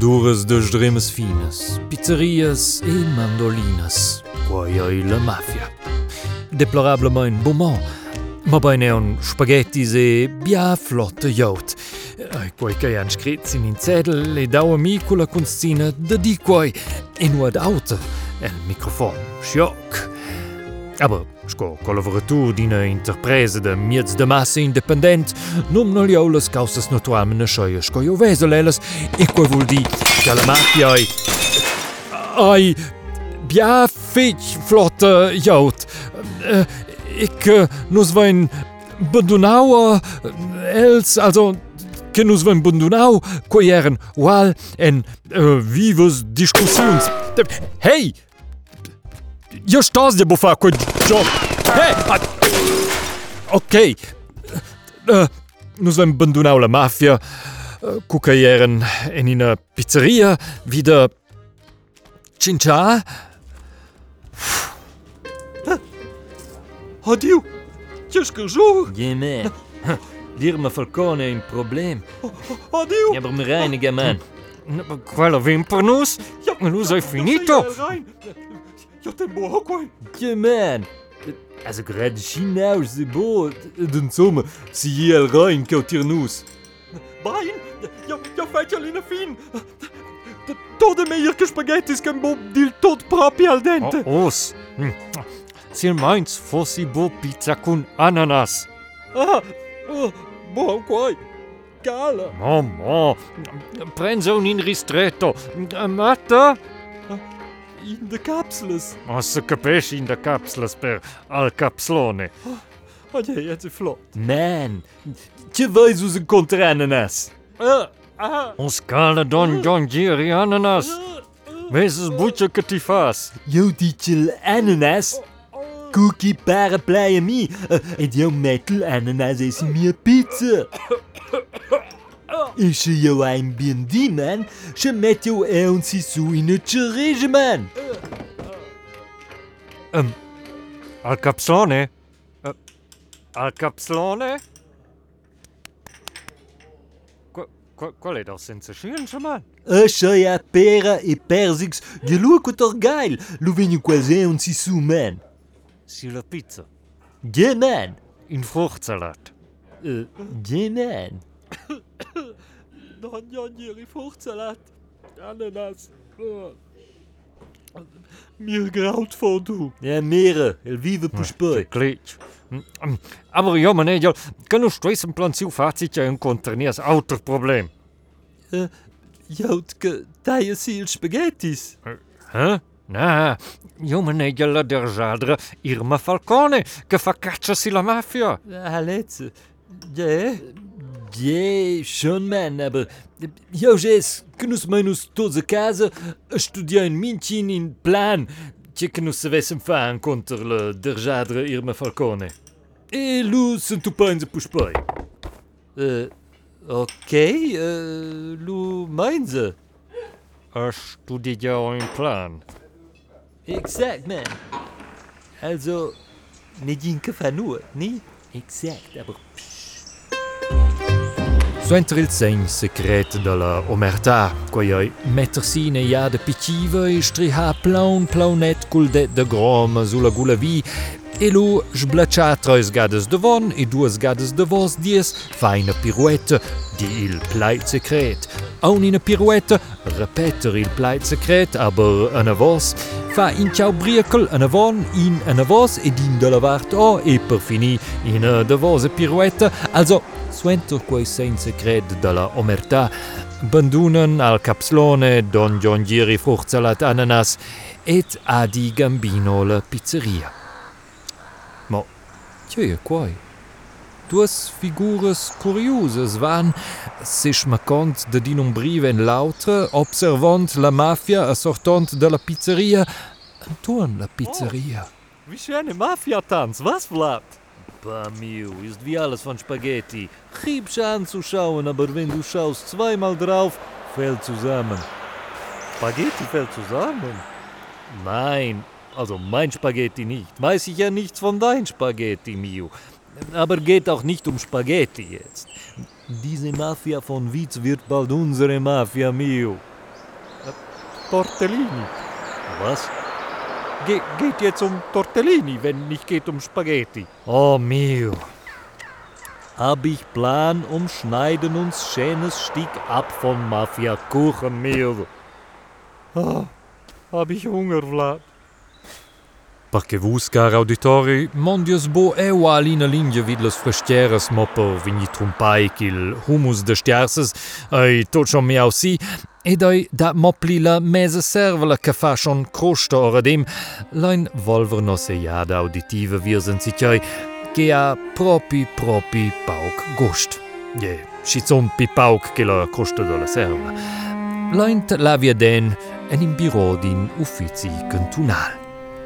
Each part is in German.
Dures dëch dremes Fines, Pizzerias e Mandolines, la Mafia. Deplorablement Beaumont, ma bein un Spaghettis e bia flotte jout. Ei quai che han scritz in inzedel e daua mi culla constina da di quai, e nu ad el microfon, scioc. Aber sco collaboratur d'ina interpresa de miez de massa independent, non non liaulas causas naturalmente scheie sco io veselelas e quai vuol di che la mafia ai ai bia fitch flotte jaut. Uh, ik uh, nus vain bandunau uh, els also que nus vain bandunau quai eren wal en uh, vivas discussions. Hey! Jo stās de bufā, ko job. Hey! Ok. Uh, nus vain bandunau la mafia, uh, cuca eren en ina pizzeria, wieder Cincha? Adieu! Just gezogen! Ja, man. L'Irma Falcone è un problem. Adieu! Ja, aber mir reinigen, man. Quella vimpernus? Ja, Ma nu sei finito? Jag te bo hakoi. Kemen. As a grad chinaus the bo den somme si el rein kau tirnus. Bain, jag jag fetcher lina fin. Tode meier ke spaghettis kan bo dil tot propi al dente. Oh, os. Hm. Sil meins fossi bo pizza con ananas. Ah, ah oh, bo hakoi. Gala. Mamma, prensa un in ristretto. Matta? Ah. in de capsules. Oh, Als se capisci in de capsules per al capslone. Oh, oh jij hebt het vlot. Man, je weet hoe ze contra ananas. Uh, uh. Ons kale don don giri ananas. Wees eens boetje katifas. Yo, die ananas. Oh, oh. Cookie mi. En eh, jouw metal ananas is meer pizza. Isso eu een bem man. Chamete eu é um in e no man. Um, al Capslone? Uh, al Capslone? Qual é das sensações, chamar? Achei e a pera e persix de lua com torgail. Luvinho quase um sisu, man. Sur la pizza? Yeah, man. In fruchtsalat? Uh, e, yeah, man. non, non, non, fruchtsalat. Ananas. Uh. Oh. mir graut vor du. Ja, meer, elvive puspoi. Clich. Aber ja, man, ja, kan ons stress zijn plan ziel vaartje ja een conterneers ouder probleem. Uh, Joutke, tije spaghettis. Eh, huh? Na, io me ne la derjadra Irma Falcone, che fa caccia si la mafia. Eh, Didier Schoenmann. Ah, e hoje é que nos menos todos a casa a em Minchin in plan ce que nous savessem fan contra le derjadre Irma Falcone. E lu sunt upans pus poi. Uh, eh, ok, eh, uh, lu meinze. A studiar em plan. Exact, man. Also, nicht in Kafanur, nie? Exact, ah, aber... Psch. 23 secret de la omerta, kojoj metrsine ja de pitiva i štriha plaun plaunet kuldet de grom zula trois gades devon e duas gades devos dies pirouette, di il pleit secret. Aun pirouette, repeter il secret, aber an avos, fa in ciao briacle an avon, in an avos ed in de lavart o, e per fini in de vos pirouette, also suento quei senza cred dalla omertà, bandunan al capslone Don John Giri Fruchtsalat ananas et adi gambino la pizzeria. Mo, tjeje quai? Duas figuras curiosas van, sich macont de din un l'autre, observant la mafia assortant de la pizzeria, Anton la pizzeria. Oh, wie schöne Mafia-Tanz, was, Vlad? Pa miu, ist wie alles von Spaghetti. Gib's anzuschauen, aber wenn du schaust zweimal drauf, fällt zusammen. Spaghetti fällt zusammen. Nein, also mein Spaghetti nicht. Weiß ich ja nichts von dein Spaghetti, Miu. Aber geht auch nicht um Spaghetti jetzt. Diese Mafia von Witz wird bald unsere Mafia, Miu. Tortellini. Was? Ge geht jetzt um Tortellini, wenn nicht geht um Spaghetti. Oh mio. Hab ich Plan, umschneiden uns schönes Stück ab von Mafia Kuchenmehl. Ah, hab ich Hunger, Vlad. Parke Wuskar Auditori Mondius bo ewa alina Linie vidles frestieres Mopper vini Trumpaikil, Humus de Stjerses, ei tocho mé aussi, Edei dat Moplile mese servele kafachon krochtore dem, Lein Wolverno sejade auditive wiesen sitjei, Gea propi propi Pauk gocht. Je schizon pi Pauk geler kochte dolle servele. Leint lavia den en im Bürodin Uffizi cantunal.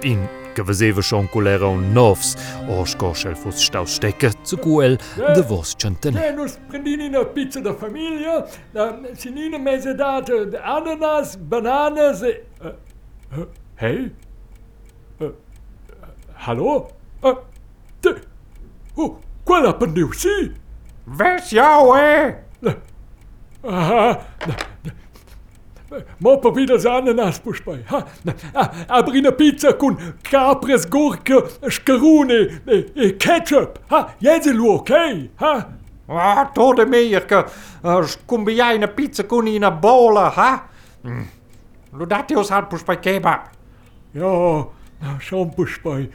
In că schon zevă și un culero novs, o scoșel fost stau stecă, țu cu de vos centene. Ne, nu sprendini na pizza de familie, da, sinine meze dat ananas, bananas, äh, äh, uh, hei? Äh, hallo? Uh, te, uh, quella pendiu, si? Vezi, jau, eh? Das Ananas puspei. Ha, ah, aber in der Pizza con capres, gurke, scarune, e, e ketchup. Ha, jezel ok? Ha? Ah, tode meierke. Kom bij jij een pizza kon in een bola, ha? Lu dat je ons had bij kebab. Ja, schon puspei.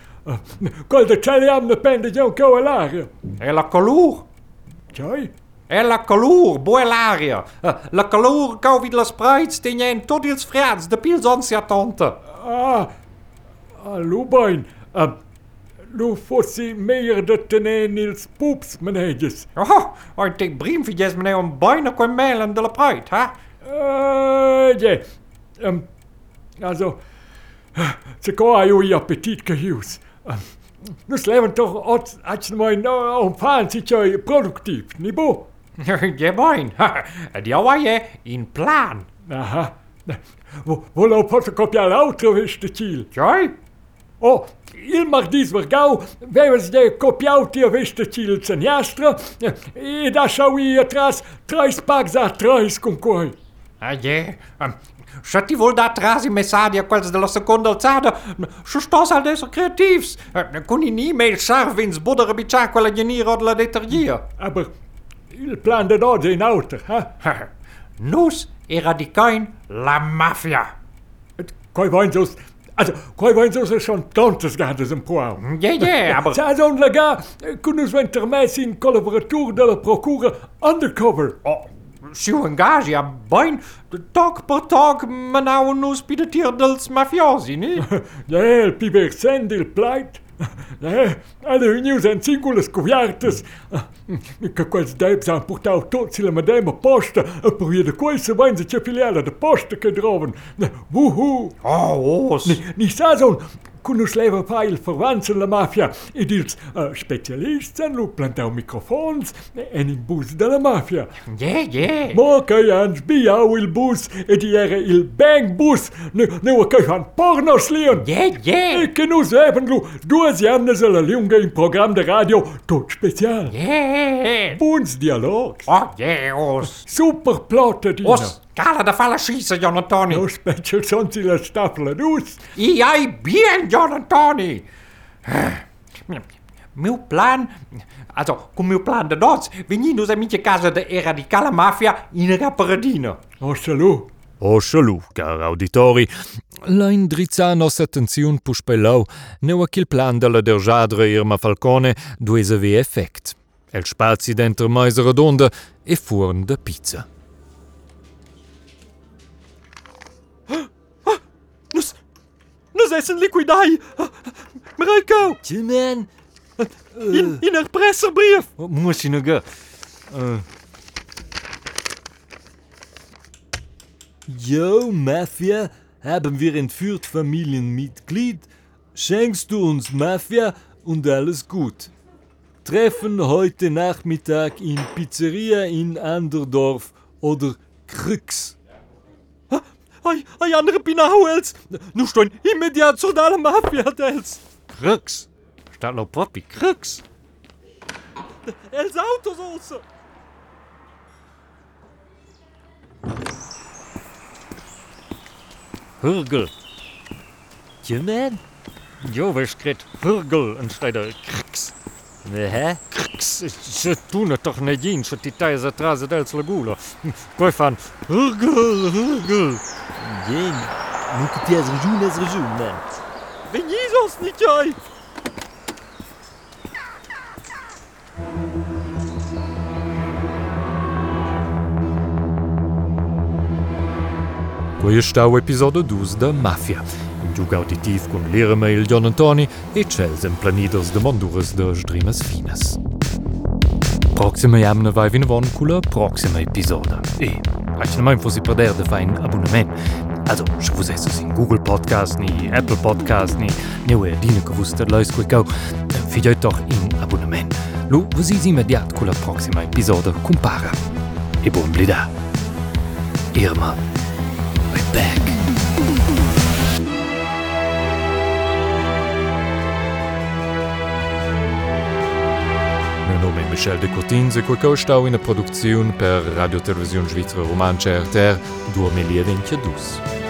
Qual de cele am ne pende jau coelaria. E la color. Tjai? En la calor, boelaria. Eh, la calor, covid la sprite, jij tot iets freds, de pilsonsia tante. Ah, ah Lubijn, uh, nu fossi meer de tenen ils poeps, meneer. Oh, en ik briefjes meneer nou om bijna kon mailen de la pride, hè? Eh, ja. Ehm, also, eh, ze koa ju i appetit gehius. Ehm, nu sleven toch als je moin, oh, um, fancy productief, produktiv, nibo? Gemoin, działaje in plan. Aha. Wolał fotokopiar autowysztycil. Czoj? O, il mardi zvrgal, vevez de copiau tia vestecil ceniastra, eh, e dașau i atras trăis pac za trăis cum Ah, Aie, Și ti vol da trazi mesadia quels de la seconda alzada, și stos al des creativs, cu eh, in e-mail sarvins a bicea quella geniro de la detergia. Aber il plan de norte in outer, hè? Nous eradicain la mafia. Koi wollen so... Also, koi wollen so schon tantes ganzes im Poau. Ja, ja, aber... Ça donne la gare que nous intermessi in collaborateur de la procure undercover. Oh. Siu engage a bain tag per tag manau nus bidetier dels mafiosi, ne? Ja, el piber send il pleit. Eh, Allee, nieuw zijn singles koviartes. Ah, hm, kako je zdaj sam portal to, cele me dajmo pošte, eh, prijede koj se vanj začepilja, da pošte kaj droven. Eh, Vuhu. A, os. Ni, ni sazon, son, kunus leva pa il verwants la mafia, ed ils uh, specialisten lu plantau microfons en in bus de la mafia. Ja, ja. Mo che ans biau il bus ed era il bang bus, ne, ne wa che han pornos lion. Ja, ja. E che nus hebben lu due annes la lunga in program de radio tot special. Ja. Buns dialogs. Oh, ja, os. Super plotte dina. Os, Cala da fala schieße, Jonatoni. Nu speciul sonții la staflă, nu I ai bine, Jonatoni. Meu plan, also cu meu plan de noți, venindu-se mici cază de eradicala mafia in era părădină. O să lu. O să lu, car auditori. la indrița nos atențiun puș pe lau, neu achil plan de la derjadre Irma Falcone duese vi efect. El spații dintre maize redondă e furn de pizza. Nus essen liquidai. Presserbrief. Wat moest je nog gaan? Jo, Mafia, haben wir entführt Familienmitglied? Schenkst du uns Mafia und alles gut. Treffen heute Nachmittag in Pizzeria in Anderdorf oder Krux. Ai, ai andere pinauels. Nu stoin immediat zo da la mafia dels. Krux? Staat nou papi, Krux? Els autos also. Hürgel. Tja, man? Jo, wer skreht Hürgel anstatt der Eh, se tu het toch niet eens, die tijd ze trazen dat ze gulo. Koi van, hurgul, hurgul. Jeen, nu kunt je als rejoen, als rejoen, man. Ben Jezus niet jij? To je het u epizodu 12 de Mafia. Giug auditiv con l'Iremail John Antoni e Chels en planidos de Monduras de Streames Fines. Proxima jamna vai vin von cula proxima episoda. E, aici ne mai fosi perder de fai un abonnement. Also, se vos esses in Google Podcast, ni Apple Podcast, ni neue dine que vos ter leis figlioi doch in abonnement. Lu, vos is immediat cula proxima episoda compara. E buon blida. Irma, we're back. Michel de Coutins e kur ka është in e produkciun për Radio Televizion me Romanqë RTR 2022.